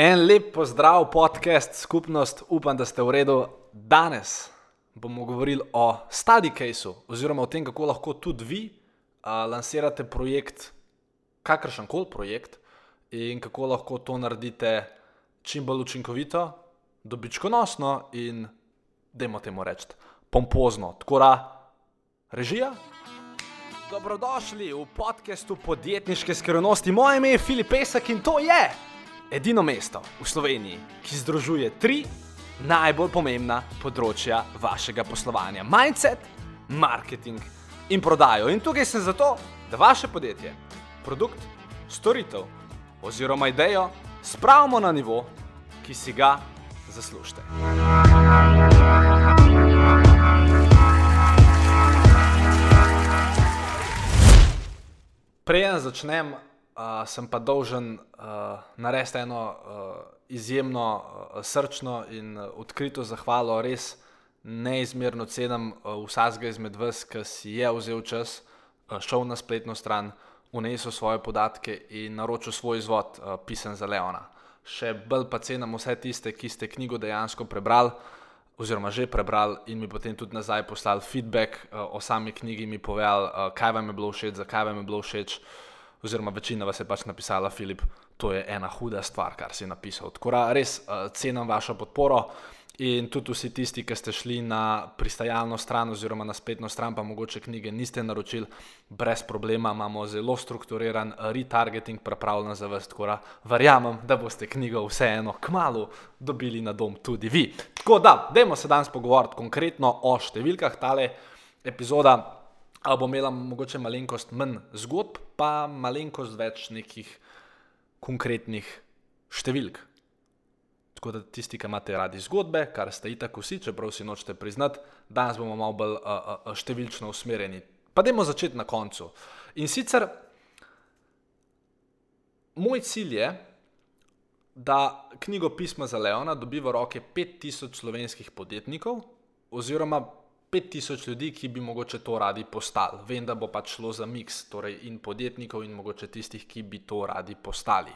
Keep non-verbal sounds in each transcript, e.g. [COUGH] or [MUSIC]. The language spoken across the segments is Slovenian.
En lep pozdrav, podcast, skupnost, upam, da ste v redu. Danes bomo govorili o study caseu, oziroma o tem, kako lahko tudi vi uh, lansirate projekt, kakršen koli projekt, in kako lahko to naredite čim bolj učinkovito, dobičkonosno in, dajmo temu reči, pompozno. Tako da, režija. Dobrodošli v podkastu podjetniške skrivnosti. Moje ime je Filip Pesek in to je edino mesto v Sloveniji, ki združuje tri najbolj pomembna področja vašega poslovanja: mindset, marketing in prodajo. In tukaj sem zato, da vaše podjetje, produkt, storitev oziroma idejo spravimo na nivo, ki si ga zaslužite. Preden začnem, uh, sem pa dolžen uh, narediti eno uh, izjemno uh, srčno in uh, odkrito zahvalo. Res neizmerno cenim uh, vsakega izmed vas, ki si je vzel čas, uh, šel na spletno stran, unesel svoje podatke in naročil svoj izvod, uh, pisan za Leona. Še bolj pa cenim vse tiste, ki ste knjigo dejansko prebrali. Oziroma, že prebrali in mi potem tudi nazaj poslali feedback uh, o sami knjigi, mi povedali, uh, kaj vam je bilo všeč, zakaj vam je bilo všeč. Oziroma, večina vas je pač napisala, Filip, to je ena huda stvar, kar si napisal. Tako da res uh, cenim vašo podporo in tudi vsi tisti, ki ste šli na pristajalno stran oziroma na spletno stran, pa mogoče knjige niste naročili, brez problema imamo zelo strukturiran retargeting pripravljen za vas. Tako da verjamem, da boste knjigo vseeno kmalo dobili na dom tudi vi. Tako da, dajmo se danes pogovoriti konkretno o številkah tale epizoda. Ali bo imela mogoče malenkost manj zgodb, pa malenkost več nekih konkretnih številk. Tako da tisti, ki imate radi zgodbe, kar ste itak vsi, čeprav si nočete priznati, danes bomo malo bolj uh, uh, številčno usmerjeni. Pa dajmo začeti na koncu. In sicer moj cilj je, da knjigo Pisma za Leona dobi v roke 5000 slovenskih podjetnikov, oziroma 5000 ljudi, ki bi mogoče to radi postali. Vem, da bo pač šlo za miks, torej in podjetnikov, in mogoče tistih, ki bi to radi postali.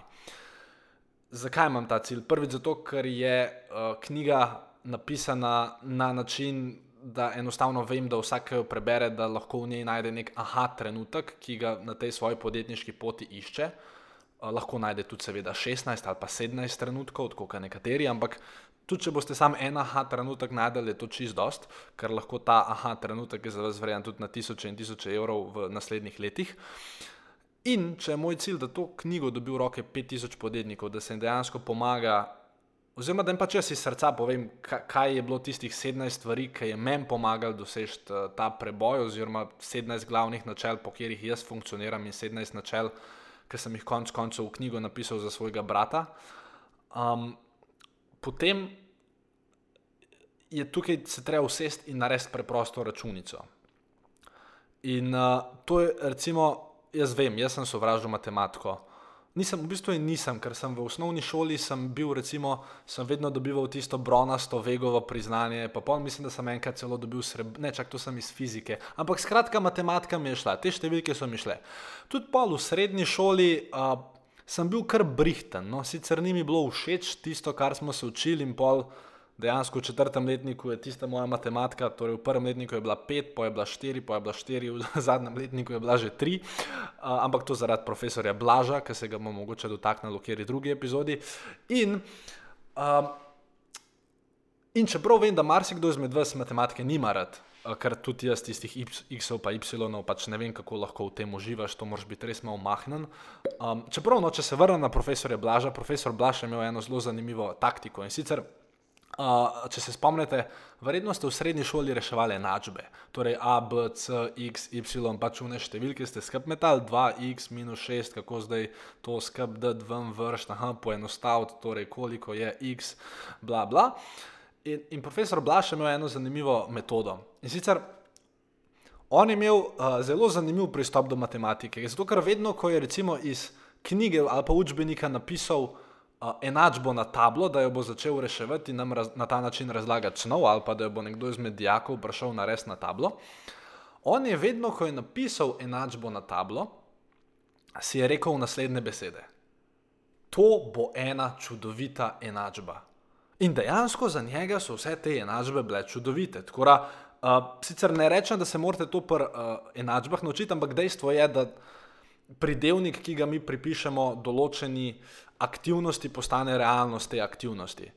Zakaj imam ta cilj? Prvič zato, ker je uh, knjiga napisana na način, da enostavno vem, da vsak, ki jo prebere, da lahko v njej najde nek aha trenutek, ki ga na tej svoji podjetniški poti išče. Uh, lahko najde tudi, seveda, 16 ali pa 17 trenutkov, kot nekateri, ampak tudi če boste samo en aha trenutek najdeli, je to čist dost, ker lahko ta aha trenutek je za vas vreden tudi na tisoče in tisoče evrov v naslednjih letih. In če je moj cilj, da to knjigo dobi v roke 5000 podjetnikov, da se jim dejansko pomaga, oziroma da jim pač jaz iz srca povem, kaj je bilo tistih 17 stvari, ki je meni pomagalo doseči ta preboj, oziroma 17 glavnih načel, po katerih jaz funkcioniram, in 17 načel, ki sem jih konec koncev v knjigo napisal za svojega brata. Um, potem je tukaj se treba usesti in narediti preprosto računico. In uh, to je, recimo, jaz vem, jaz sem sovražil matematiko. Nisem, v bistvu nisem, ker sem v osnovni šoli sem bil, recimo, sem vedno dobival tisto bronasto, vegovo priznanje, pa pol mislim, da sem enkrat celo dobil srebrno, ne čak to sem iz fizike. Ampak skratka, matematika mi je šla, te številke so mi šle. Tudi pol v srednji šoli. Uh, Sem bil kar brihten, no, sicer ni mi bilo všeč tisto, kar smo se učili, in pol dejansko v četrtem letniku je tista moja matematika, torej v prvem letniku je bila pet, pa je bila štiri, pa je bila štiri, v [LAUGHS] zadnjem letniku je bila že tri, uh, ampak to zaradi profesorja Blaža, ki se ga bomo mogoče dotaknili v kateri drugi epizodi. In, uh, in čeprav vem, da marsikdo izmed vas matematike nima rad. Ker tudi jaz tistih X-ov pa Y-ov pač ne vem, kako lahko v tem uživaš, to moraš biti res malo mahnen. Um, čeprav, no, če se vrnem na profesorja Blaža, profesor Blaž je imel eno zelo zanimivo taktiko in sicer. Uh, če se spomnite, verjetno ste v srednji šoli reševali enačbe, torej A, B, C, X, Y, pač vne številke ste skrb metal, 2x minus 6, kako zdaj to skrb D, ven vrš, aha, poenostaviti, torej koliko je X, bla bla. In, in profesor Blaž je imel eno zanimivo metodo. In sicer on je imel uh, zelo zanimiv pristop do matematike. Zato, ker vedno, ko je recimo iz knjige ali pa učbenika napisal uh, enačbo na tablo, da jo bo začel reševati in nam raz, na ta način razlagati snov, ali pa da jo bo nekdo izmed dijakov prišel na res na tablo. On je vedno, ko je napisal enačbo na tablo, si je rekel naslednje besede. to bo ena čudovita enačba. In dejansko za njega so vse te enačbe bile čudovite. Da, uh, sicer ne rečem, da se morate to pri uh, enačbah naučiti, ampak dejstvo je, da pridevnik, ki ga mi pripišemo določeni aktivnosti, postane realnost te aktivnosti.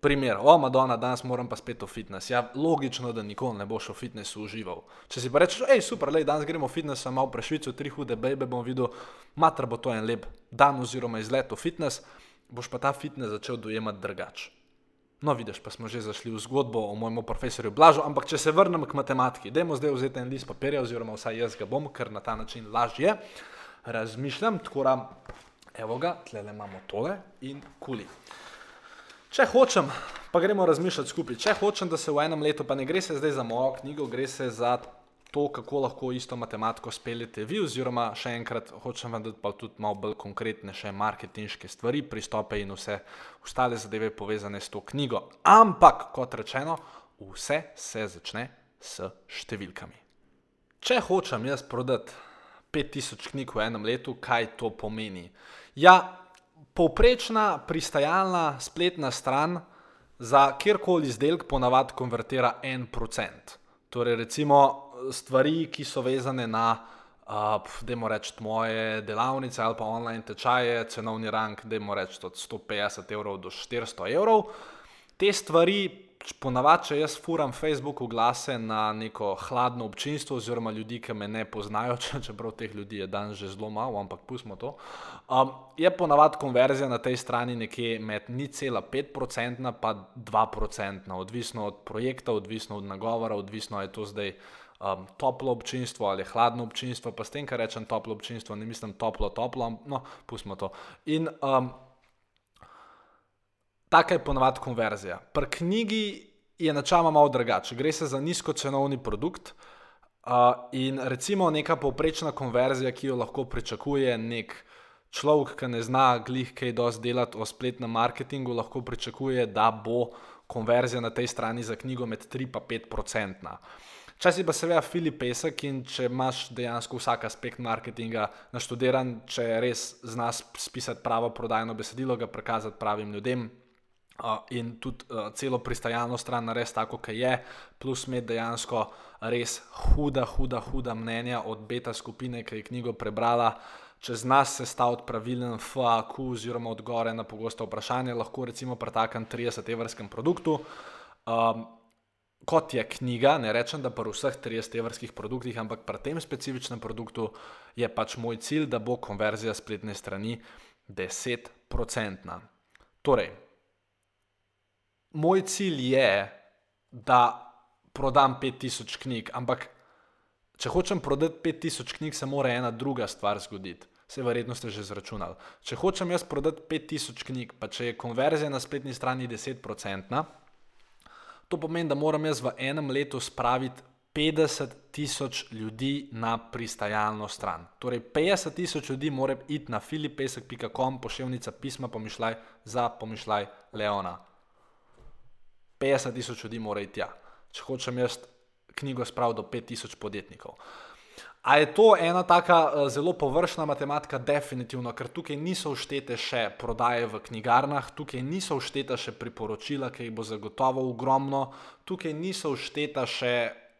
Primer, o, Madonna, danes moram pa spet v fitness. Ja, logično, da nikoli ne boš v fitnessu užival. Če si pa rečeš, hej, super, le, danes gremo v fitness, sem malo prešvico, tri hude bebe, bom videl, matra bo to en lep dan oziroma izlet v fitness, boš pa ta fitness začel dojemati drugače. No, vidiš, pa smo že zašli v zgodbo o mojem profesorju Blažu, ampak če se vrnem k matematiki, dajmo zdaj vzeti en list papirja, oziroma vsaj jaz ga bom, ker na ta način lažje razmišljam. Tako da, evo ga, tle imamo tole in kuli. Če hočem, pa gremo razmišljati skupaj. Če hočem, da se v enem letu, pa ne gre se zdaj za mojo knjigo, gre se za to, kako lahko isto matematiko speljete vi, oziroma še enkrat hočem vam dati pa tudi malo bolj konkretne še marketinške stvari, pristope in vse ostale zadeve povezane s to knjigo. Ampak, kot rečeno, vse se začne s številkami. Če hočem jaz prodati 5000 knjig v enem letu, kaj to pomeni? Ja, povprečna pristajalna spletna stran za kjerkoli izdelek ponavadi konvertira en procent. Torej, recimo stvari, ki so vezane na, uh, da moramo reči, moje delavnice ali pa online tečaje, cenovni rang, da moramo reči od 150 evrov do 400 evrov. Te stvari ponavadi, če jaz furam Facebook oglase na neko hladno občinstvo, oziroma ljudi, ki me ne poznajo, [LAUGHS] čeprav teh ljudi je danes že zelo malo, ampak pustimo to. Um, je ponavadi konverzija na tej strani nekje med 0,5% in 2%, odvisno od projekta, odvisno od nagovora, odvisno je to zdaj. Um, toplo občinstvo ali hladno občinstvo, pa s tem, kar rečem toplo občinstvo, ne mislim toplo, toplo, no, pustimo to. In um, Taka je ponovadi konverzija. Pri knjigi je načeloma malo drugače. Gre se za nizkocenovni produkt uh, in recimo neka povprečna konverzija, ki jo lahko pričakuje nek človek, ki ne zna glih kaj dosti delati o spletnem marketingu, lahko pričakuje, da bo konverzija na tej strani za knjigo med 3 in 5 procentna. Če si pa seveda Filip Pesek in če imaš dejansko vsak aspekt marketinga naštudiran, če res znaš spisati pravo prodajno besedilo, ga prikazati pravim ljudem, in tudi uh, celo pristajalno stran narediti tako, kot je, plus imeti dejansko res huda, huda, huda mnenja od beta skupine, ki je knjigo prebrala. Čez nas se stavlja pravilen FAQ, oziroma odgovore na pogosto vprašanje, lahko recimo pri takem 30-evrskem produktu. Um, kot je knjiga, ne rečem, da pri vseh 30-evrskih produktih, ampak pri tem specifičnem produktu je pač moj cilj, da bo konverzija spletne strani 10-procentna. Torej, moj cilj je, da prodam 5000 knjig, ampak če hočem prodati 5000 knjig, se mora ena druga stvar zgoditi. Vse verjetno ste že zračunali. Če hočem jaz prodati 5000 knjig, pa če je konverzija na spletni strani 10%, to pomeni, da moram jaz v enem letu spraviti 50 tisoč ljudi na pristajalno stran. Torej, 50 tisoč ljudi mora iti na filipesek.com, pošiljnica pisma pomišljaj za pomišljaj Leona. 50 tisoč ljudi mora iti tja, če hočem jaz knjigo spraviti do 5 tisoč podjetnikov. A je to ena taka uh, zelo površna matematika? Definitivno, ker tukaj niso vštete še prodaje v knjigarnah, tukaj niso všteta še priporočila, ki jih bo zagotovo ogromno, tukaj niso všteta še,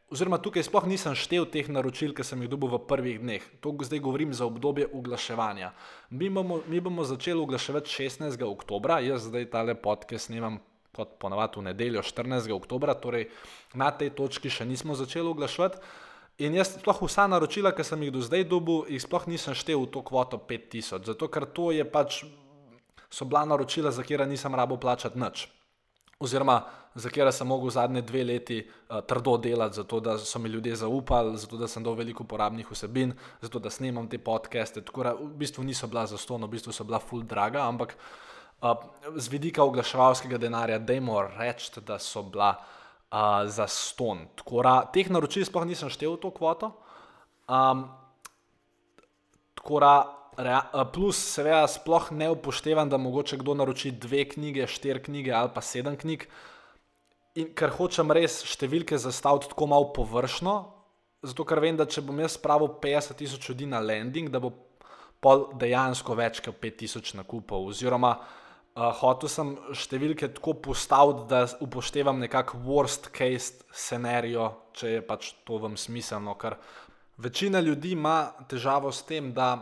oziroma tukaj sploh nisem štev teh naročil, ki sem jih dobil v prvih dneh. To zdaj govorim za obdobje oglaševanja. Mi bomo, mi bomo začeli oglaševati 16. oktober, jaz zdaj tale podcast snemam kot ponavadi v nedeljo 14. oktober, torej na tej točki še nismo začeli oglaševati. In jaz sploh vsa naročila, ki sem jih do zdaj dobil, jih sploh nisem štel v to kvoto 5000, zato ker to je pač, so bila naročila, za katera nisem rabo plačati nič. Oziroma, za katera sem mogel zadnje dve leti uh, trdo delati, zato da so mi ljudje zaupali, zato da sem dal veliko uporabnih vsebin, zato da snemam te podcaste. Tako da v bistvu niso bila za ston, v bistvu so bila full draga, ampak z vidika oglaševalskega denarja, da jim rečem, da so bila uh, za ston. Ra, teh naročil sploh nisem štel v to kvoto. Um, ra, rea, plus, seveda, sploh ne upoštevam, da mogoče kdo naroči dve knjige, štiri knjige ali pa sedem knjig. In ker hočem res številke zastaviti tako malo površno, zato ker vem, da če bom jaz spravil 50 tisoč ljudi na landing, da bo dejansko več kot 5000 nakupov. Oziroma, uh, hotel sem številke tako postaviti, da upoštevam nekakšen worst case scenarijo, če je pač to vam smiselno. Ker večina ljudi ima težavo s tem, da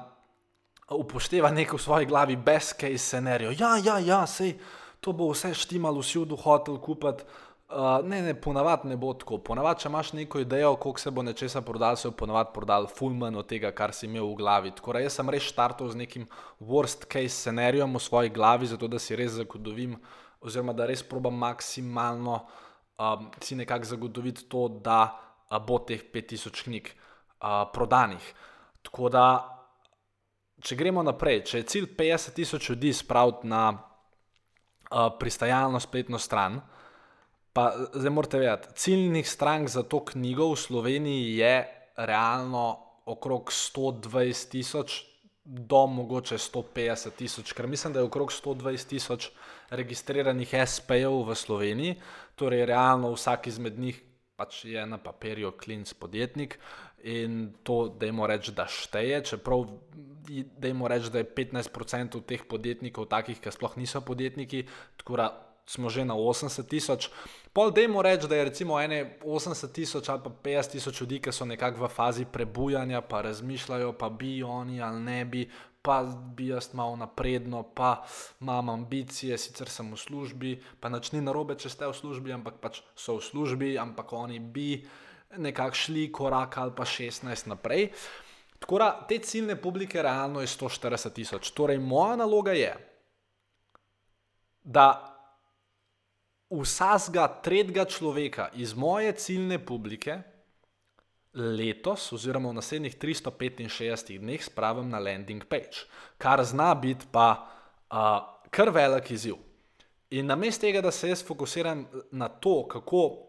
upošteva neko v svoji glavi best case scenarijo. Ja, ja, ja, sej to bo vse štimalo, vsi v hotel kupiti. Uh, ne, ne, ponavadi ne bo tako. Ponavadi, če imaš neko idejo, koliko se bo nečesa prodal, se bo ponavadi prodal fulman od tega, kar si imel v glavi. Tako da jaz sem res štartov z nekim worst case scenarijem v svoji glavi, zato da si res zagotovim, oziroma da res probam maksimalno um, si nekako zagotoviti to, da uh, bo teh 5000 knjig uh, prodanih. Tako da, če gremo naprej, če je cilj 50 tisoč ljudi spraviti na uh, pristajalno spletno stran, Pa zdaj morate vedeti, ciljnih strank za to knjigo v Sloveniji je realno okrog 120 tisoč do mogoče 150 tisoč, ker mislim, da je okrog 120 tisoč registriranih SP-jev v Sloveniji, torej realno vsak izmed njih pač je na papirju klinc podjetnik in to, da jim reč, da šteje, čeprav da jim reč, da je 15% teh podjetnikov takih, ki sploh niso podjetniki, tako da smo že na 80 tisoč. Pol dejmo reči, da je recimo 80 tisoč ali pa 50 tisoč ljudi, ki so nekako v fazi prebujanja, pa razmišljajo, pa bi oni ali ne bi, pa bi jaz malo napredno, pa imam ambicije, sicer sem v službi, pa nič ni narobe, če ste v službi, ampak pač so v službi, ampak oni bi nekako šli korak ali pa 16 naprej. Tako da te ciljne publike realno je 140 tisoč. Torej, moja naloga je, da vsakega tretjega človeka iz moje ciljne publike letos, oziroma v naslednjih 365 dneh, spravim na landing page, kar zna biti pa uh, kar velik izziv. In namesto tega, da se jaz fokusiram na to, kako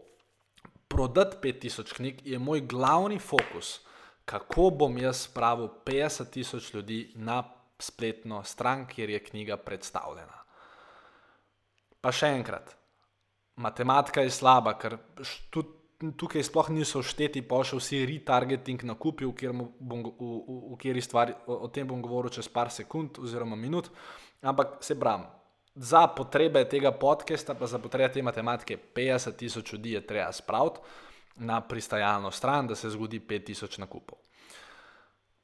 prodati 5000 knjig, je moj glavni fokus, kako bom jaz spravil 50 tisoč ljudi na spletno stran, kjer je knjiga predstavljena. Pa še enkrat, matematika je slaba, ker tukaj sploh niso šteti, pa še vsi retargeting na kupi, v, v, v, v kateri stvari, o, o tem bom govoril čez par sekund oziroma minut. Ampak se bram, za potrebe tega podcasta, pa za potrebe te matematike, 50 tisoč ljudi je treba spraviti na pristajalno stran, da se zgodi 5 tisoč nakupov.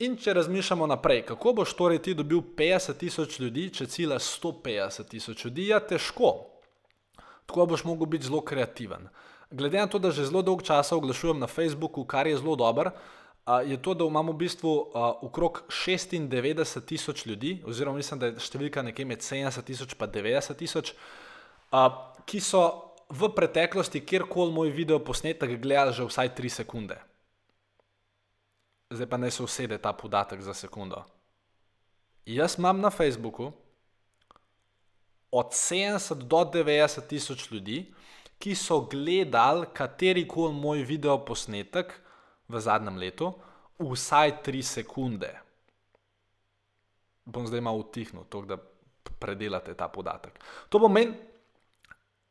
In če razmišljamo naprej, kako boš torej ti dobil 50 tisoč ljudi, če cilja 150 tisoč ljudi, je težko. Tako boš mogel biti zelo kreativen. Glede na to, da že zelo dolgo časa oglašujem na Facebooku, kar je zelo dobro, je to, da imamo v bistvu okrog 96 tisoč ljudi, oziroma mislim, da je številka nekje med 70 tisoč in 90 tisoč, ki so v preteklosti kjerkoli moj video posnetek gledali že vsaj 3 sekunde. Zdaj pa naj se usede ta podatek za sekundo. Jaz imam na Facebooku od 70 do 90 tisoč ljudi, ki so gledali kateri koli moj video posnetek v zadnjem letu, vsaj 3 sekunde. Bom zdaj malo utihnil, to, da predelate ta podatek. To pomeni,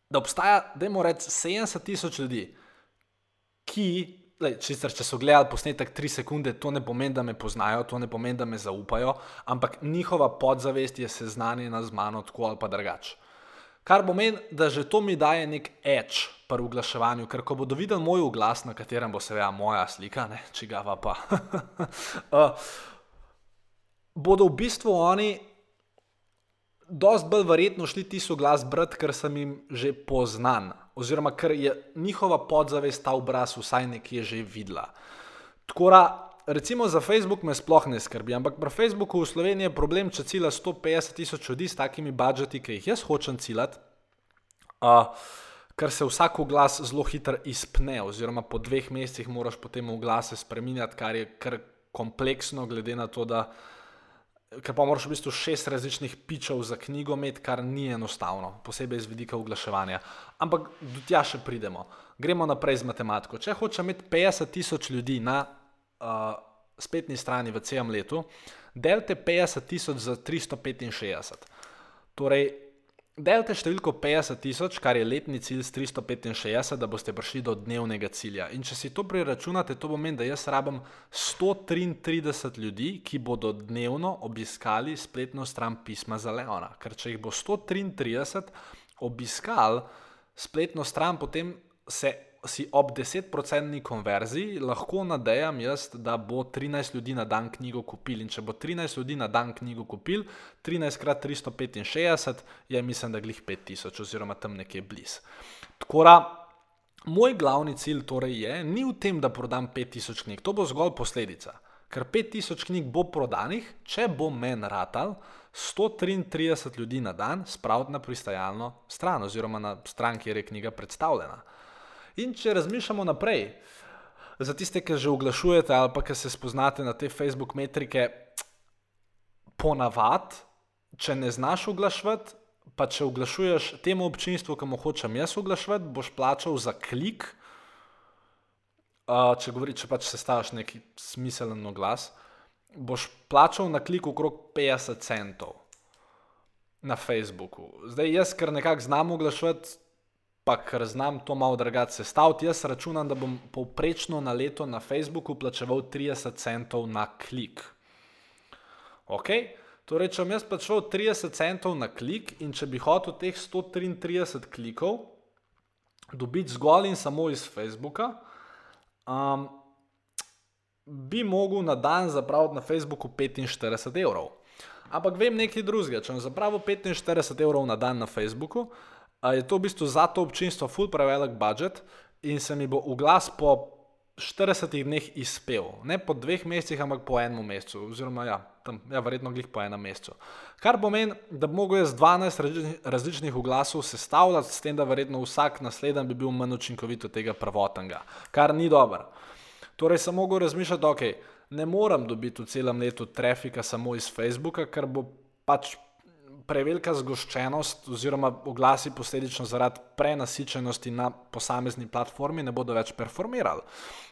da obstaja, da imamo reči 70 tisoč ljudi, ki lej, čister, če so gledali posnetek 3 sekunde, to ne pomeni, da me poznajo, to ne pomeni, da me zaupajo, ampak njihova podzavest je seznanjena z mano tako ali pa drugače. Kar pomeni, da že to mi daje nek edge pri oglaševanju, ker ko bodo videli moj oglas, na katerem bo seveda moja slika, ne, čigava pa, uh, [LAUGHS] bodo v bistvu oni dosti bolj verjetno šli ti so glas brati, ker sem jim že poznan, oziroma ker je njihova podzavest ta obraz vsaj nekje že videla. Tako da, recimo za Facebook me sploh ne skrbi, ampak pri Facebooku v Sloveniji je problem, če cilja 150 tisoč ljudi s takimi budžeti, ki jih jaz hočem ciljati. Uh, Ker se vsak glas zelo hitro izpne, oziroma po dveh mesecih moraš potem v glase spremenjati, kar je kar kompleksno, glede na to, da uh, ker pa moraš v bistvu šest različnih pičev za knjigo imeti, kar ni enostavno, posebej z vidika oglaševanja. Ampak do tja še pridemo. Gremo naprej z matematiko. Če hočeš imeti 50 tisoč ljudi na uh, spletni strani v celem letu, delte 50 tisoč za 365. Torej, Delite številko 50 tisoč, kar je letni cilj z 365, da boste prišli do dnevnega cilja. In če si to preračunate, to pomeni, da jaz rabim 133 ljudi, ki bodo dnevno obiskali spletno stran pisma za Leona. Ker če jih bo 133 obiskali spletno stran, potem se si ob 10-procentni konverziji lahko nadejam jaz, da bo 13 ljudi na dan knjigo kupil. In če bo 13 ljudi na dan knjigo kupil, 13 krat 365 je, mislim, da glih 5000 oziroma tam nekje blizu. Tako da. Moj glavni cilj torej je, ni v tem, da prodam 5000 knjig, to bo zgolj posledica. Ker 5000 knjig bo prodanih, če bo men ratal 133 ljudi na dan spraviti na pristajalno stran oziroma na stran, kjer je knjiga predstavljena. In če razmišljamo naprej, za tiste, ki že oglašujete ali pa ki se spoznate na te Facebook metrike, ponavadi, če ne znaš oglašvati, pa če oglašuješ temu občinstvu, ki mu hočem jaz oglašvati, boš plačal za klik. Uh, če govori, če pač se staviš neki smiselen oglas, boš plačal na klik okrog 50 centov na Facebooku. Zdaj, jaz, ker nekako znam oglašvati, pa ker znam to malo drugače sestaviti, jaz računam, da bom povprečno na leto na Facebooku plačeval 30 centov na klik. Ok, torej, če bom jaz plačeval 30 centov na klik in če bi hotel teh 133 klikov dobiti zgolj in samo iz Facebooka, um, bi mogel na dan zapraviti na Facebooku 45 evrov. Ampak vem nekaj drugega. Če bom zapravil 45 evrov na dan na Facebooku, je to v bistvu za to občinstvo ful prevelik budžet in se mi bo oglas po 40 dneh izpel. Ne po dveh mesecih, ampak po enem mesecu, oziroma ja, tam, ja verjetno glih po enem mesecu. Kar pomeni, da bi mogel jaz 12 različnih oglasov sestavljati, s tem, da verjetno vsak naslednji bi bil manj učinkovit od tega prvotnega, kar ni dobro. Torej sem mogel razmišljati, ok, ne morem dobiti v celem letu trafika samo iz Facebooka, ker bo pač prevelika zgoščenost, oziroma oglasi posledično zaradi prenasičenosti na posamezni platformi ne bodo več performirali.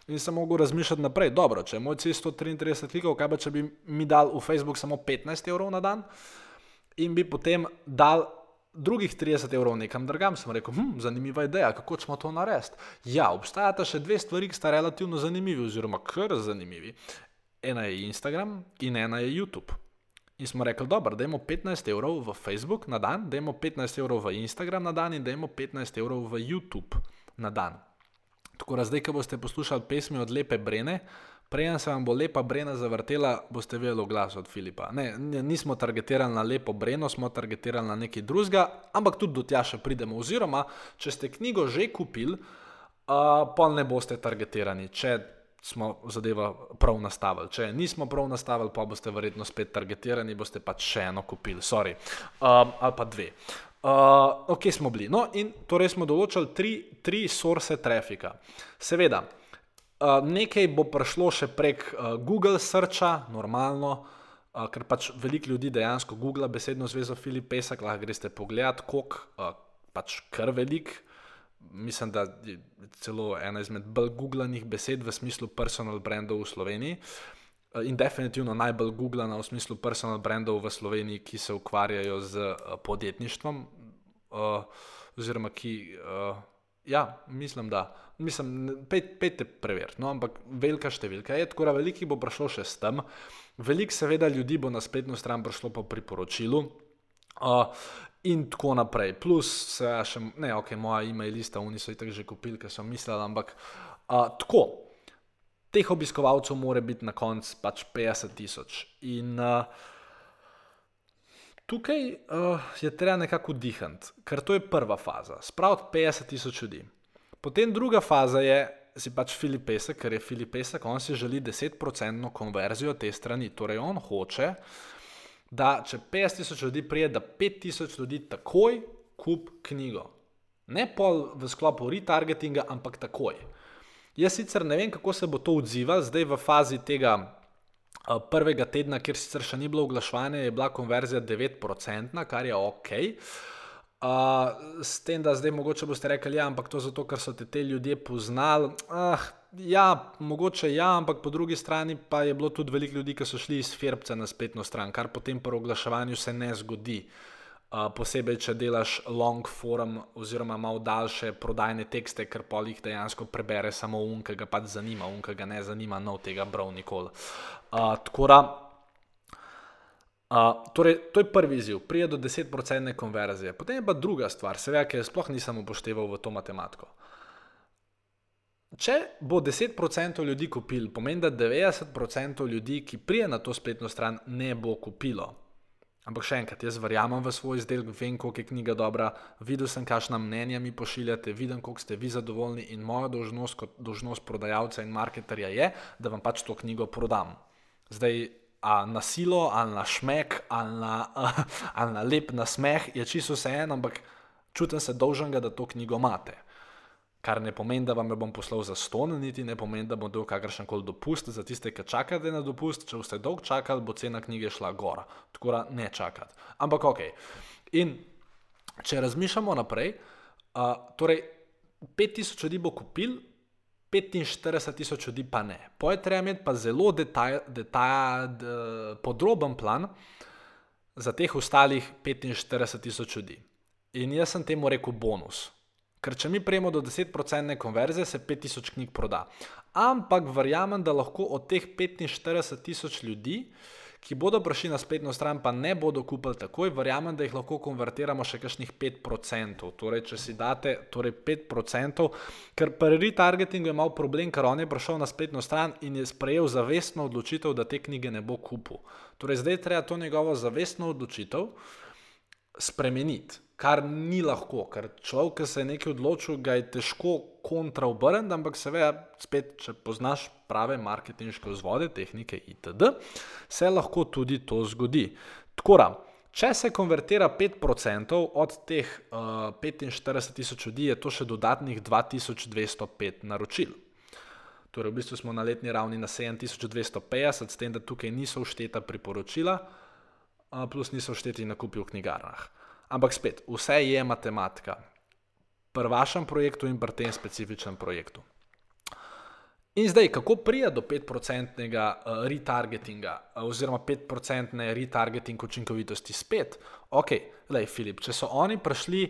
In sem mogel razmišljati naprej, dobro, če je moj cilj 133 klikov, kaj pa če bi mi dal v Facebook samo 15 evrov na dan in bi potem dal drugih 30 evrov nekam drugam, sem rekel, hm, zanimiva ideja, kako smo to naredili. Ja, obstajata še dve stvari, ki sta relativno zanimivi, oziroma kar zanimivi. Ena je Instagram in ena je YouTube. In smo rekli, dobro, da imamo 15 evrov v Facebook na dan, da imamo 15 evrov v Instagram na dan in da imamo 15 evrov v YouTube na dan. Tako da zdaj, ko boste poslušali pesmi od Lepe Brene, preden se vam bo Lepa Brena zavrtela, boste vedeli glas od Filipa. Ne, nismo targetirali na Lepo Breno, smo targetirali na nekaj drugega, ampak tudi do tja še pridemo. Oziroma, če ste knjigo že kupili, uh, pa ne boste targetirani. Če smo zadeva prav nastavili. Če nismo prav nastavili, pa boste verjetno spet targetirani, boste pač še eno kupili, sorry, um, ali pa dve. Uh, ok, smo bili. No, in torej smo določili tri, tri source trafika. Seveda, uh, nekaj bo prišlo še prek uh, Google Searcha, normalno. Uh, ker pač veliko ljudi dejansko googla besedno zvezo Filip Pesek, lahko greste pogledat, koliko uh, pač kar velik, mislim, da je celo ena izmed bolj googlanih besed v smislu personal brandov v Sloveniji. Eh, in definitivno najbolj googlana v smislu personal brandov v Sloveniji, ki se ukvarjajo z uh, podjetništvom, uh, oziroma ki, uh, ja, mislim, da, mislim, pejte preveriti, no, ampak velika številka je, tako da veliki bo prišlo še s tem, veliko seveda ljudi bo na spletno stran prišlo po priporočilu. Uh, in tako naprej. Plus, se ja še, ne, ok, moja e-mail lista, oni so jih tako že kupili, ker so mislili, ampak uh, tako. Teh obiskovalcev mora biti na koncu pač 50 tisoč. In uh, tukaj uh, je treba nekako dihati, ker to je prva faza, spraviti 50 tisoč ljudi. Potem druga faza je, si pač Filip Pesek, ker je Filip Pesek, on si želi 10% konverzijo te strani, torej on hoče, da če 50 tisoč ljudi prije, da 5 tisoč ljudi takoj kup knjigo. Ne pol v sklopu retargetinga, ampak takoj. Jaz sicer ne vem, kako se bo to odzivalo, zdaj v fazi tega uh, prvega tedna, kjer sicer še ni bilo oglaševanje, je bila konverzija 9%, kar je ok. Uh, s tem, da zdaj mogoče boste rekli, ja, ampak to zato, ker so te, te ljudje poznali. Uh, Ja, mogoče ja, ampak po drugi strani pa je bilo tudi veliko ljudi, ki so šli iz Ferbca na spletno stran, kar potem po oglaševanju se ne zgodi. Uh, posebej, če delaš long form oziroma malo daljše prodajne tekste, ker pol jih dejansko prebere samo um, ki ga pač zanima, um, ki ga ne zanima, no tega bral nikoli. Uh, tako da, uh, torej, to je prvi izziv, prije do 10% konverzije. Potem je pa druga stvar, seveda, ki jo sploh nisem upošteval v to matematiko. Če bo 10% ljudi kupil, pomeni, da 90% ljudi, ki prije na to spletno stran, ne bo kupilo. Ampak še enkrat, jaz verjamem v svoj izdelek, vem, koliko je knjiga dobra, videl sem, kakšna mnenja mi pošiljate, vidim, koliko ste vi zadovoljni in moja dožnost kot dožnost prodajalca in marketerja je, da vam pač to knjigo prodam. Zdaj, a na silo, ali na šmek, ali na, [LAUGHS] ali na lep nasmeh, je čisto vse en, ampak čutim se dolžen, da to knjigo imate kar ne pomeni, da vam jo bom poslal za ston, niti ne pomeni, da bom dal kakršen koli dopust za tiste, ki čakate na dopust. Če boste dolgo čakali, bo cena knjige šla gora. Tako da ne čakati. Ampak ok. In če razmišljamo naprej, uh, torej 5000 ljudi bo kupil. 45 tisoč ljudi pa ne. Poje treba imeti pa zelo detaj, detaj, de, podroben plan za teh ostalih 45 tisoč ljudi. In jaz sem temu rekel bonus. Ker če mi prejmemo do 10% konverzije, se 5000 knjig proda. Ampak verjamem, da lahko od teh 45 tisoč ljudi, ki bodo prišli na spletno stran, pa ne bodo kupili takoj, verjamem, da jih lahko konvertiramo še kakšnih 5%. Torej, če si date torej 5%, ker pri retargetingu je imel problem, ker on je prišel na spletno stran in je sprejel zavestno odločitev, da te knjige ne bo kupil. Torej, zdaj treba to njegovo zavestno odločitev spremeniti kar ni lahko, ker človek, ki se je nekaj odločil, ga je težko kontraobrniti, ampak seveda, spet, če poznaš prave marketinške vzvode, tehnike itd., se lahko tudi to zgodi. Tako da, če se konvertira 5% od teh uh, 45 tisoč ljudi, je to še dodatnih 2205 naročil. Torej, v bistvu smo na letni ravni na 7250, s tem, da tukaj niso všteta priporočila, uh, plus niso všteti nakupi v knjigarnah. Ampak spet, vse je matematika. Pri vašem projektu in pri tem specifičnem projektu. In zdaj, kako prija do 5-procentnega uh, retargetinga, uh, oziroma 5-procentne retargeting učinkovitosti spet? Ok, lej, Filip, če so oni prišli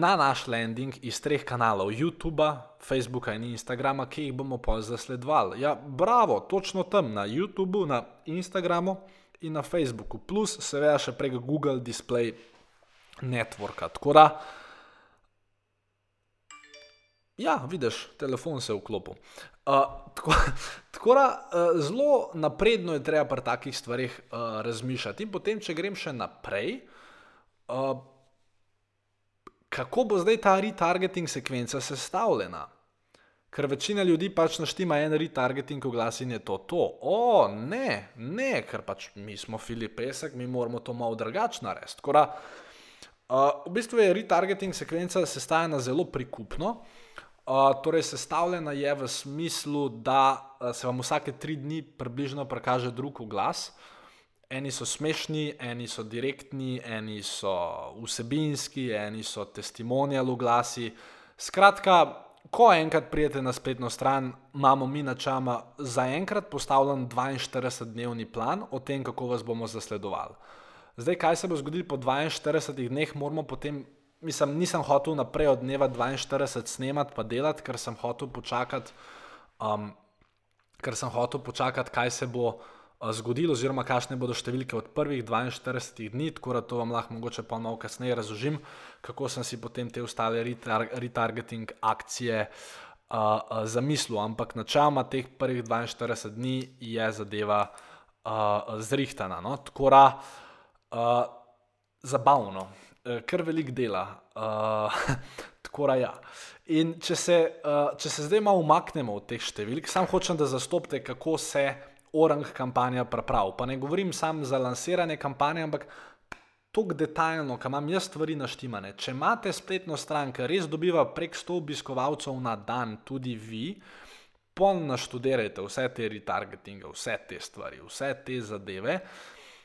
na naš landing iz treh kanalov, YouTube, Facebooka in Instagrama, ki jih bomo pa zasledovali. Ja, bravo, točno tam na YouTubu, na Instagramu in na Facebooku, plus seveda še prek Google Display networka. Tako da, ja, vidiš, telefon se je vklopil. Uh, tako, [LAUGHS] tako da, uh, zelo napredno je treba pri takih stvarih uh, razmišljati. In potem, če grem še naprej, uh, kako bo zdaj ta retargeting sekvenca sestavljena? Ker večina ljudi pač naštima en retargeting oglas in je to to. O, ne, ne, ker pač mi smo Filipesek, mi moramo to malo drugače narediti. Tako da, Uh, v bistvu je retargeting sekvenca sestavljena zelo prikupno. Uh, torej, sestavljena je v smislu, da uh, se vam vsake tri dni približno prikaže drug glas. Eni so smešni, eni so direktni, eni so vsebinski, eni so testimonial glasi. Skratka, ko enkrat prijete na spletno stran, imamo mi načama zaenkrat postavljen 42-dnevni plan o tem, kako vas bomo zasledovali. Zdaj, kaj se bo zgodilo po 42 dneh, moramo potem, mislim, nisem hotel naprej od dneva 42 snemati pa delati, ker sem hotel počakati, um, ker sem hotel počakati, kaj se bo uh, zgodilo, oziroma kakšne bodo številke od prvih 42 dni, tako da to vam lahko mogoče pa malo kasneje razložim, kako sem si potem te ostale retar retargeting akcije. Uh, uh, zamislil, ampak načeloma teh prvih 42 dni je zadeva uh, zrihtana. No? Tako da, zabavno, uh, kar velik dela. Uh, [LAUGHS] tako da ja. In če se, uh, če se zdaj malo umaknemo od teh številk, sam hočem, da zastopite, kako se orang kampanja pravi. Pa ne govorim samo za lansiranje kampanje, ampak tako detaljno, kam imam jaz stvari naštimane. Če imate spletno stran, ki res dobiva prek 100 obiskovalcev na dan, tudi vi, polno naštudirajte vse te retargetinge, vse te stvari, vse te zadeve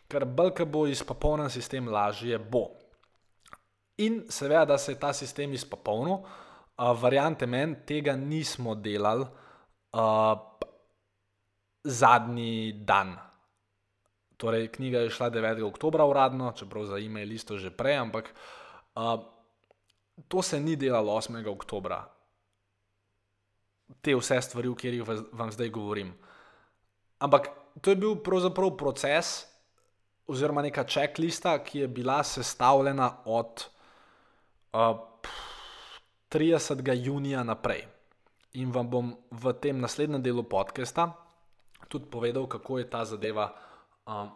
ker bolj bo izpopolnjen sistem, lažje bo. In seveda, da se je ta sistem izpopolnil, uh, variante meni tega nismo delali uh, zadnji dan. Torej, knjiga je šla 9. oktober uradno, čeprav za e-mail isto že prej, ampak uh, to se ni delalo 8. oktober. Te vse stvari, o katerih vam zdaj govorim. Ampak to je bil pravzaprav proces, oziroma neka checklista, ki je bila sestavljena od uh, 30. junija naprej. In vam bom v tem naslednjem delu podcasta tudi povedal, kako je ta zadeva um,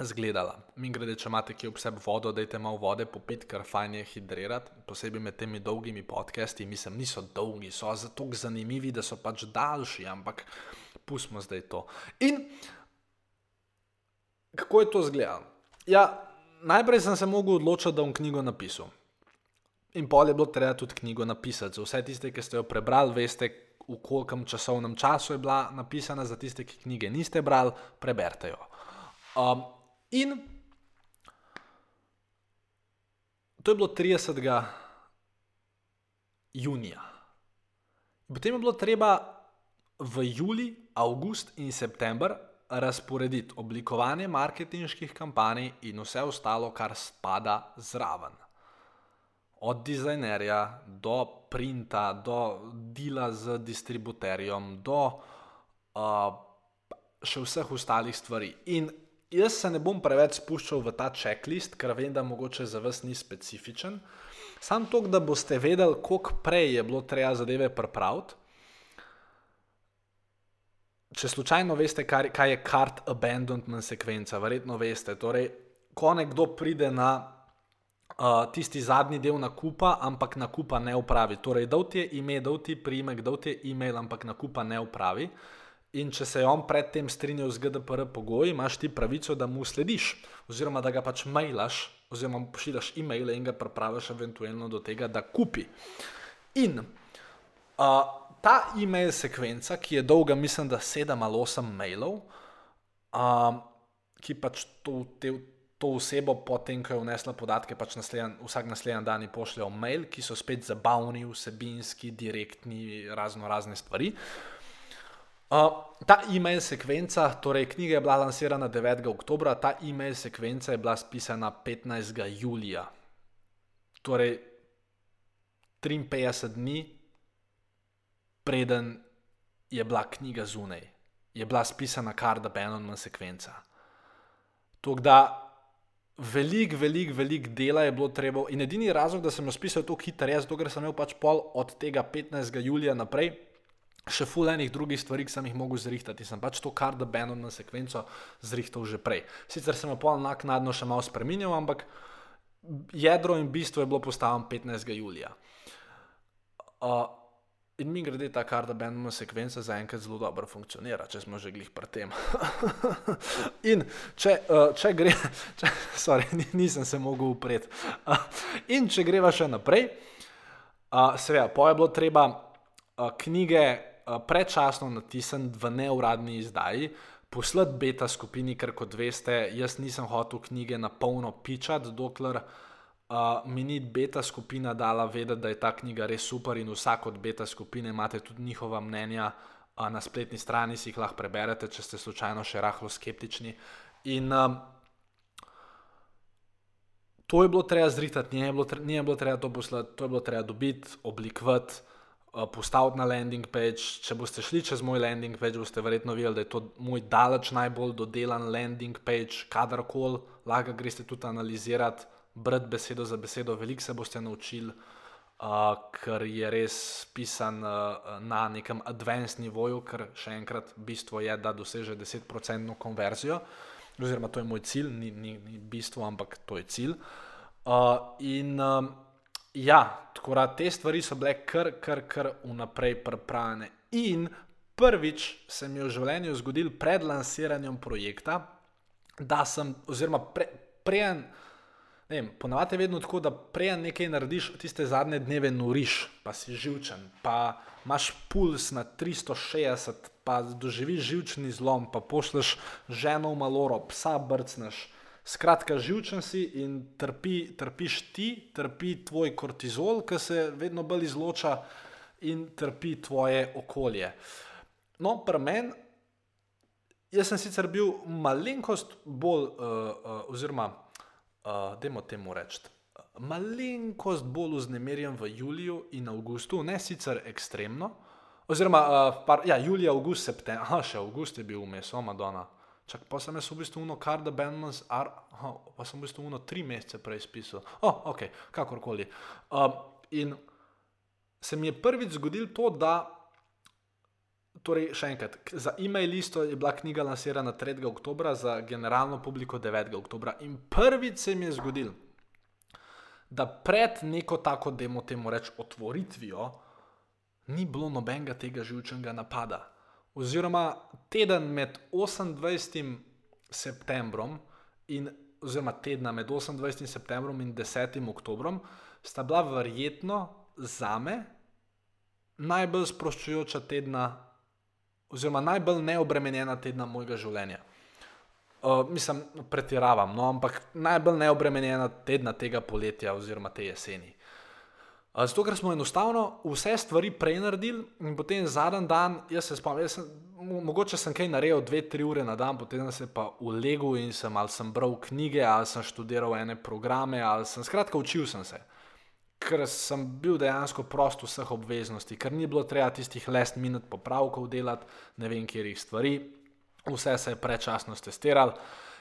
izgledala. Mi grede, če imate kje ob sebi vodo, dajte malo vode popiti, ker fajn je hidrirati, posebej med temi dolgimi podcasti. Mislim, niso dolgi, so zato zanimivi, da so pač daljši, ampak pustimo zdaj to. In kako je to izgledalo? Ja, najprej sem se mogel odločiti, da bom knjigo napisal. In pol je bilo treba tudi knjigo napisati. Za vse tiste, ki ste jo prebrali, veste, v kolkem časovnem času je bila napisana, za tiste, ki knjige niste brali, preberite jo. Um, in to je bilo 30. junija. Potem je bilo treba v juli, august in september razporediti oblikovanje marketinških kampanj in vse ostalo, kar spada zraven. Od dizajnerja do printa, do dela z distributerjem, do uh, še vseh ostalih stvari. In jaz se ne bom preveč spuščal v ta checklist, ker vem, da mogoče za vas ni specifičen. Sam to, da boste vedeli, koliko prej je bilo treba zadeve pripraviti. Če slučajno veste, kaj, kaj je kart abandonment sekvenca, verjetno veste. Torej, ko nekdo pride na uh, tisti zadnji del nakupa, ampak nakupa ne upravi. Torej, da ti je ime, da ti je primek, da ti je e-mail, ampak nakupa ne upravi. In če se je on predtem strinjal z GDPR pogoji, imaš ti pravico, da mu slediš, oziroma da ga pač mailaš, oziroma pošiljaš e-mail in ga pripraviš eventualno do tega, da kupi. In uh, ta e-mail sekvenca, ki je dolga, mislim, da sedem ali osem mailov, um, ki pač to, te, to osebo, potem, ko je vnesla podatke, pač naslednj, vsak naslednji dan pošljejo mail, ki so spet zabavni, vsebinski, direktni, razno razne stvari. Uh, ta e-mail sekvenca, torej knjiga je bila lansirana 9. oktober, ta e-mail sekvenca je bila spisana 15. julija. Torej 53 dni preden je bila knjiga zunaj, je bila spisana kar da Benjamin sekvenca. Tako da veliko, veliko, veliko dela je bilo treba. In edini razlog, da sem jo spisal tako hitro, je ker sem imel pač pol od tega 15. julija naprej. Še fulejnih drugih stvari, ki sem jih mogel zrihtati, sem pač to kar da Benjamin sekvenco zrihtal že prej. Sicer sem jo pol naknadno še malo spremenil, ampak jedro in bistvo je bilo postavljeno 15. julija. Uh, In mi grede ta karta Benjamin sekvenca zaenkrat zelo dobro funkcionira, če smo že glih pri tem. [LAUGHS] in če, uh, če gre, če, sorry, nisem se mogel upreti. Uh, [LAUGHS] in če greva še naprej, uh, seveda, po je bilo treba uh, knjige uh, predčasno natisniti v neuradni izdaji, poslati beta skupini, ker kot veste, jaz nisem hotel knjige na polno pičati, dokler mi ni beta skupina dala vedeti, da je ta knjiga res super in vsak od beta skupine imate tudi njihova mnenja uh, na spletni strani, si jih lahko preberete, če ste slučajno še rahlo skeptični. In um, to je bilo treba zritati, ni je bilo, tre, bilo treba to poslati, to je bilo treba dobiti, oblikovati. Postaviti na landing page. Če boste šli čez moj landing page, boste verjetno videli, da je to moj daleč najbolj dodelan landing page, kadarkoli, lahko greste tudi analizirati brati besedo za besedo, veliko se boste naučili, uh, ker je res pisan uh, na nekem advanced nivoju, ker še enkrat bistvo je, da doseže 10% konverzijo, oziroma to je moj cilj, ni, ni, ni bistvo, ampak to je cilj. Uh, in um, ja, tako da te stvari so bile kar, kar, kar vnaprej pripravljene. In prvič se mi je v življenju zgodil pred lansiranjem projekta, da sem, oziroma pre, prej. Ponavadi je vedno tako, da prej nekaj narediš, tiste zadnje dneve noriš, pa si živčen, pa imaš puls na 360, pa doživiš živčni zlom, pa pošleš ženo v maloro, psa brcneš. Skratka, živčen si in trpi, trpiš ti, trpi tvoj kortizol, ki se vedno bolj izloča, in trpi tvoje okolje. No, pri meni jaz sem sicer bil malenkost bolj, uh, uh, oziroma, uh, dajmo temu reči, malenkost bolj vznemirjen v juliju in avgustu, ne sicer ekstremno. Oziroma, uh, par, ja, julija, avgust, september, aha, še avgust je bil vmes, o Madonna. Čak, pa sem jaz v bistvu uno kar da Benmans, aha, pa sem v bistvu uno tri mesece prej spisal. Oh, ok, kakorkoli. Uh, in se mi je prvič zgodilo to, da, torej še enkrat, za e-mail listo je bila knjiga lansirana 3. oktober, za generalno publiko 9. oktober. In prvič se mi je zgodilo, da pred neko tako, da mu temu reč, otvoritvijo, ni bilo nobenega tega živčnega napada. Oziroma, teden med 28. septembrom in oziroma tedna med 28. septembrom in 10. oktobrom sta bila verjetno za me najbolj sproščujoča tedna, oziroma najbolj neobremenjena tedna mojega življenja. Uh, mislim, pretiravam, no, ampak najbolj neobremenjena tedna tega poletja oziroma te jeseni. Zato, ker smo enostavno vse stvari prej naredili, in potem zadnji dan, jaz se spomnim, jaz sem, mogoče sem kaj naredil, dve, tri ure na dan, potem sem se pa ulegel in sem ali sem bral knjige, ali sem študiral ene programe, ali sem skratka učil sem se. Ker sem bil dejansko prost vseh obveznosti, ker ni bilo treba tistih last minut popravkov delati, ne vem, kjer jih stvari, vse se je prečasno testiral.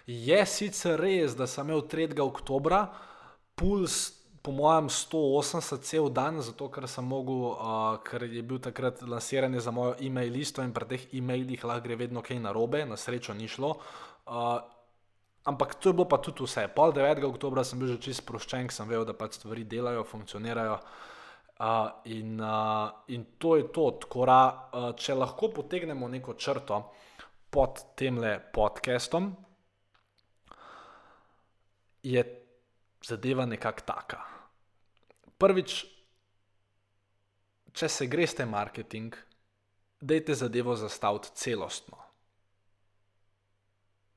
Je sicer res, da sem imel 3. oktobra puls po mojem, 180 cel dan, zato ker sem mogel, uh, ker je bil takrat lansiranje za mojo e-mail listo in pri teh e-mailih lahko gre vedno kaj narobe, na srečo ni šlo. Uh, ampak to je bilo pa tudi vse. Pol 9. oktober sem bil že čist sproščen, sem vedel, da pač stvari delajo, funkcionirajo. Uh, in, uh, in to je to, da uh, če lahko potegnemo neko črto pod tem podcastom, je zadeva nekako taka prvič, če se greste marketing, dajte zadevo zastaviti celostno.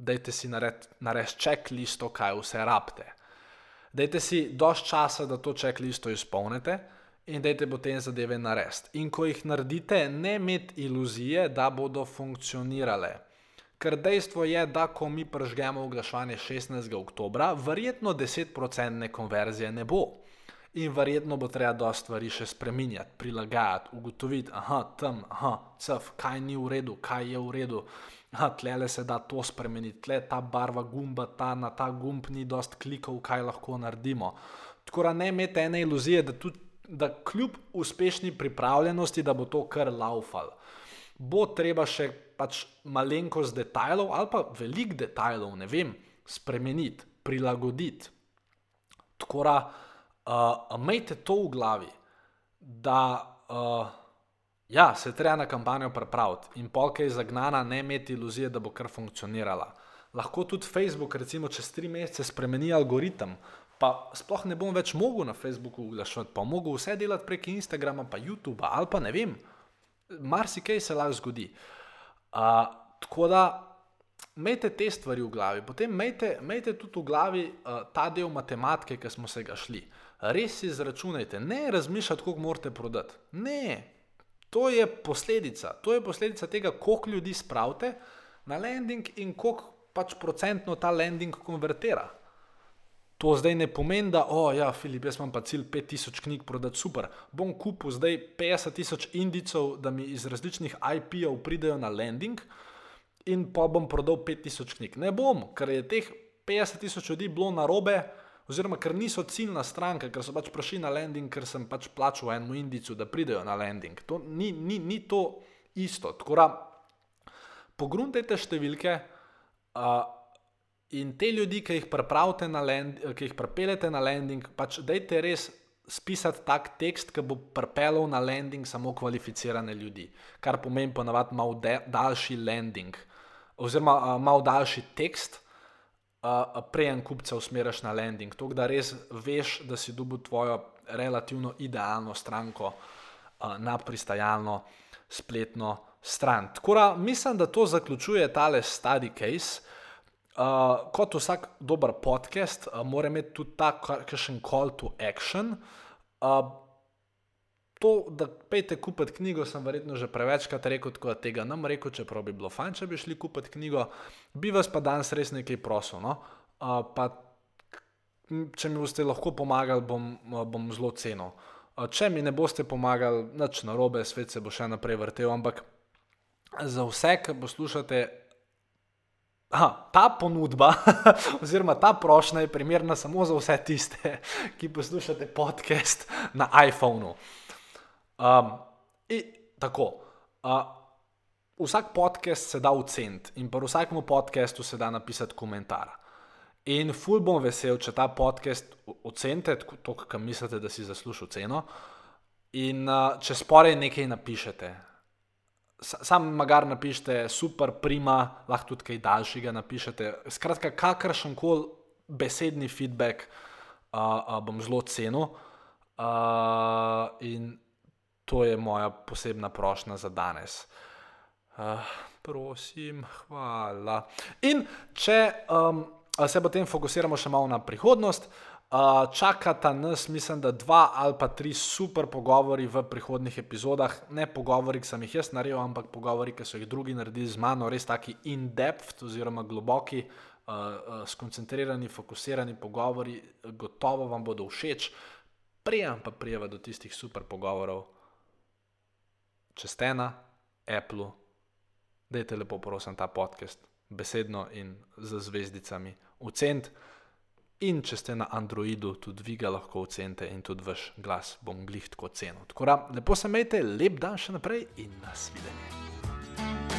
Dajte si narediti checklisto, kaj vse rabite. Dajte si dovolj časa, da to checklisto izpolnite in dajte potem zadeve narediti. In ko jih naredite, ne imeti iluzije, da bodo funkcionirale. Ker dejstvo je, da ko mi pržgemo oglaševanje 16. oktober, verjetno 10% konverzije ne bo. In verjetno bo treba dosta stvari še spremenjati, prilagajati, ugotoviti, da je tam, aha, cf, kaj ni v redu, kaj je v redu. Tle le se da to spremeniti, tle ta barva gumba, ta na ta gumb ni dost klikov, kaj lahko naredimo. Tako da ne imete ene iluzije, da, tudi, da kljub uspešni pripravljenosti, da bo to kar laufal. Bo treba še pač malenkost detajlov ali pa velik detajlov, ne vem, spremeniti, prilagoditi. Tako da imejte uh, to v glavi, da uh, ja, se treba na kampanjo pripraviti in polk je zagnana, ne imeti iluzije, da bo kar funkcionirala. Lahko tudi Facebook, recimo, čez tri mesece spremeni algoritem, pa sploh ne bom več mogel na Facebooku oglašati, pa mogel vse delati prek Instagrama, pa YouTube, ali pa ne vem, marsikaj se lahko zgodi. Uh, tako da imejte te stvari v glavi, potem imejte tudi v glavi uh, ta del matematike, ki smo se ga šli. Uh, res izračunajte, ne razmišljate, koliko morate prodati. Ne, to je posledica. To je posledica tega, koliko ljudi spravite na landing in koliko pač procentno ta landing konvertira. To zdaj ne pomeni, da, o, ja, Filip, jaz imam pa cilj 5000 knjig prodati, super. Bom kupil zdaj 50 tisoč indicov, da mi iz različnih IP-ov pridejo na landing in pa bom prodal 5000 knjig. Ne bom, ker je teh 50 tisoč ljudi bilo na robe, oziroma ker niso ciljna stranka, ker so pač prišli na landing, ker sem pač plačal enemu indicu, da pridejo na landing. To ni, ni, ni to isto. Tako da pogruntajte številke uh, in te ljudi, ki jih na landing, ki jih pripeljete na landing, pač dajte res. Spisati tak tekst, ki bo pripeljal na landing samo kvalificirane ljudi, kar pomeni ponavadi malo daljši landing, oziroma uh, malo daljši tekst, uh, prejem kupca usmeriš na landing. To, da res veš, da si dobil tvojo relativno idealno stranko uh, na pristajalno spletno stran. Tako da mislim, da to zaključuje tale study case. Uh, kot vsak dober podcast, uh, mora imeti tudi ta kakšen call to action. Uh, to, da pejte kupiti knjigo, sem verjetno že prevečkrat rekel, tako da tega nam rekel, čeprav bi bilo fajn, če bi šli kupiti knjigo. Bi vas pa danes res nekaj prosil. No? Uh, pa, če mi boste lahko pomagali, bom, bom zelo cenil. Uh, če mi ne boste pomagali, nič na robe, svet se bo še naprej vrtel, ampak za vse, ki poslušate. Aha, ta ponudba, [LAUGHS] oziroma ta prošnja je primerna samo za vse tiste, ki poslušate podcast na iPhonu. Um, in, tako. Uh, vsak podcast se da oceniti in pri vsakem podkastu se da napisati komentar. In ful bom vesel, če ta podcast ocenite, to, kar mislite, da si zasluži ceno. In uh, če sporej nekaj napišete, sam magar napišete, super, prima, lahko tudi kaj daljšega napišete. Skratka, kakršen koli besedni feedback uh, uh, bom zelo cenil. Uh, to je moja posebna prošnja za danes. Uh, prosim, hvala. In če um, se potem fokusiramo še malo na prihodnost, uh, čakata nas, mislim, da dva ali pa tri super pogovori v prihodnih epizodah. Ne pogovori, ki sem jih jaz naredil, ampak pogovori, ki so jih drugi naredili z mano, res taki in-depth oziroma globoki. Uh, uh, skoncentrirani, fokusirani pogovori, gotovo vam bodo všeč, prijem pa prijeva do tistih super pogovorov, če ste na Apple, dajte lepo, prosim, ta podcast besedno in z zvezdicami oceniti. In če ste na Androidu, tudi vi ga lahko ocenite in tudi vaš glas bom glih tako cenil. Tako da, lepo se imejte, lep dan še naprej in nasvidenje.